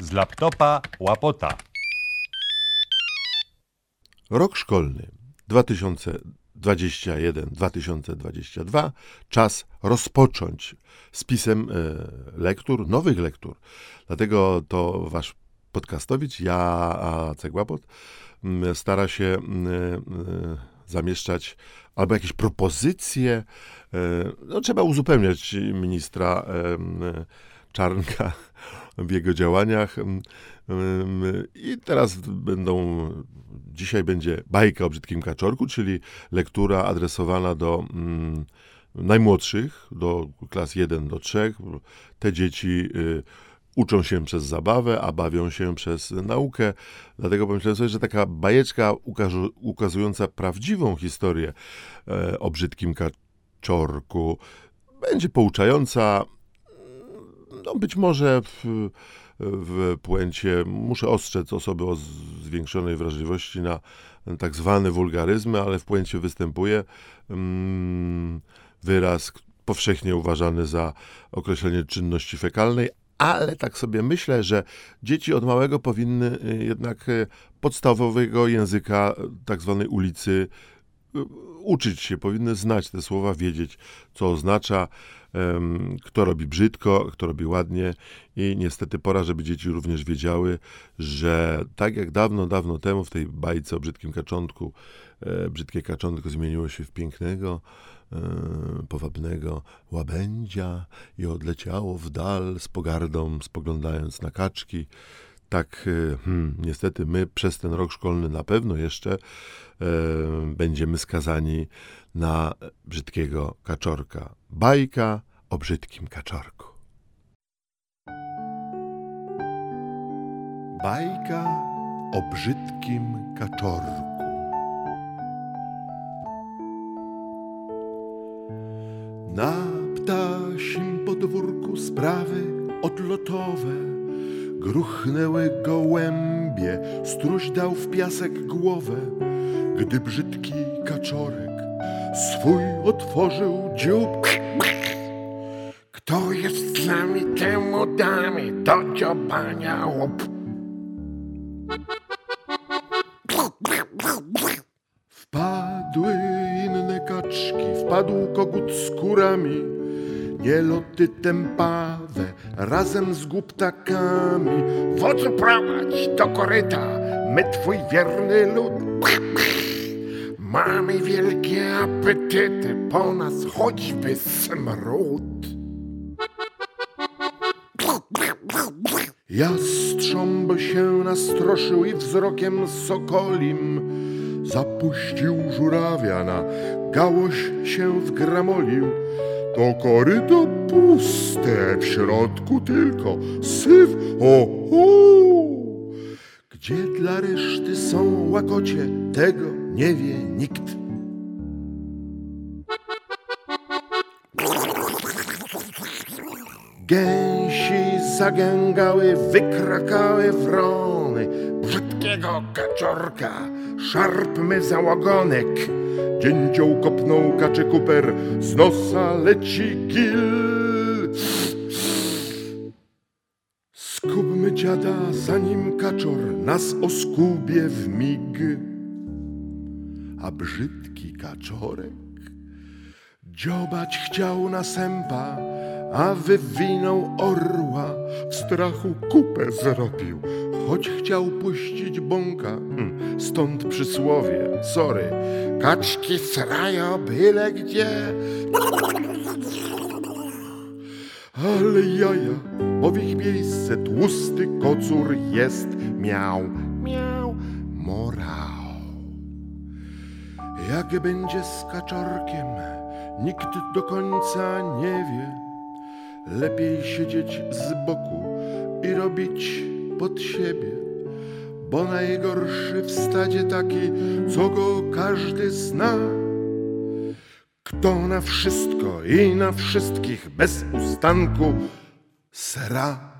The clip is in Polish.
z laptopa łapota. Rok szkolny 2021-2022. Czas rozpocząć z pisem e, lektur, nowych lektur. Dlatego to wasz podcastowicz, ja, Cegłapot, m, stara się e, zamieszczać albo jakieś propozycje. e, No, trzeba uzupełniać ministra Czarnka w jego działaniach. Em, em, I teraz będą, dzisiaj będzie bajka o brzydkim kaczorku, czyli lektura adresowana do mm, najmłodszych, do klas 1 do 3. Te dzieci y, uczą się przez zabawę, a bawią się przez naukę. Dlatego pomyślałem sobie, że taka bajeczka ukazu- ukazująca prawdziwą historię e, o brzydkim kaczorku będzie pouczająca. No być może w, w puencie muszę ostrzec osoby o zwiększonej wrażliwości na tak zwane wulgaryzmy, ale w puencie występuje mm, wyraz powszechnie uważany za określenie czynności fekalnej, ale tak sobie myślę, że dzieci od małego powinny y, jednak y, podstawowego języka y, tak zwanej ulicy uczyć się, powinny znać te słowa, wiedzieć, co oznacza, kto robi brzydko, kto robi ładnie i niestety pora, żeby dzieci również wiedziały, że tak jak dawno, dawno temu w tej bajce o brzydkim kaczątku, e, brzydkie kaczątko zmieniło się w pięknego, e, powabnego łabędzia i odleciało w dal z pogardą, spoglądając na kaczki. Tak, e, hmm, niestety my przez ten rok szkolny na pewno jeszcze e, będziemy skazani na brzydkiego kaczorka. Bajka o brzydkim kaczorku. Bajka o brzydkim kaczorku. Na ptasim podwórku sprawy odlotowe Gruchnęły gołębie, struś dał w piasek głowę Gdy brzydki kaczorek swój otworzył dziób. Kto jest z nami, temu damy do dziobania łup. Wpadły inne kaczki, wpadł kogut z kurami, nieloty tępawe, razem z głuptakami. Wodzu prowadź do koryta, my twój wierny lud. Mamy wielkie apetyty, po nas choćby smród. Jastrząb się nastroszył i wzrokiem sokolim zapuścił żurawia na gałąź się wgramolił. To koryto puste, w środku tylko syf, o, o. Gdzie dla reszty są łakocie, tego nie wie nikt. Gęsi zagęgały, wykrakały wrony. Brzydkiego kaczorka, szarpmy za łagonek. Dzięcioł kopnął kaczy kuper, z nosa leci gil. Skubmy dziada, zanim kaczor nas oskubie w mig. A brzydki kaczorek dziobać chciał na sępa, a wywinął orła. W strachu kupę zrobił, choć chciał puścić bąka. Hm, Stąd przysłowie, sorry, Kaczki srają byle gdzie. Ale jaja, bo w ich miejsce tłusty kocur jest miał, miał morał. Jak będzie z kaczorkiem, nikt do końca nie wie. Lepiej siedzieć z boku i robić pod siebie, bo najgorszy w stadzie taki, co go każdy zna. Kto na wszystko i na wszystkich bez ustanku sra.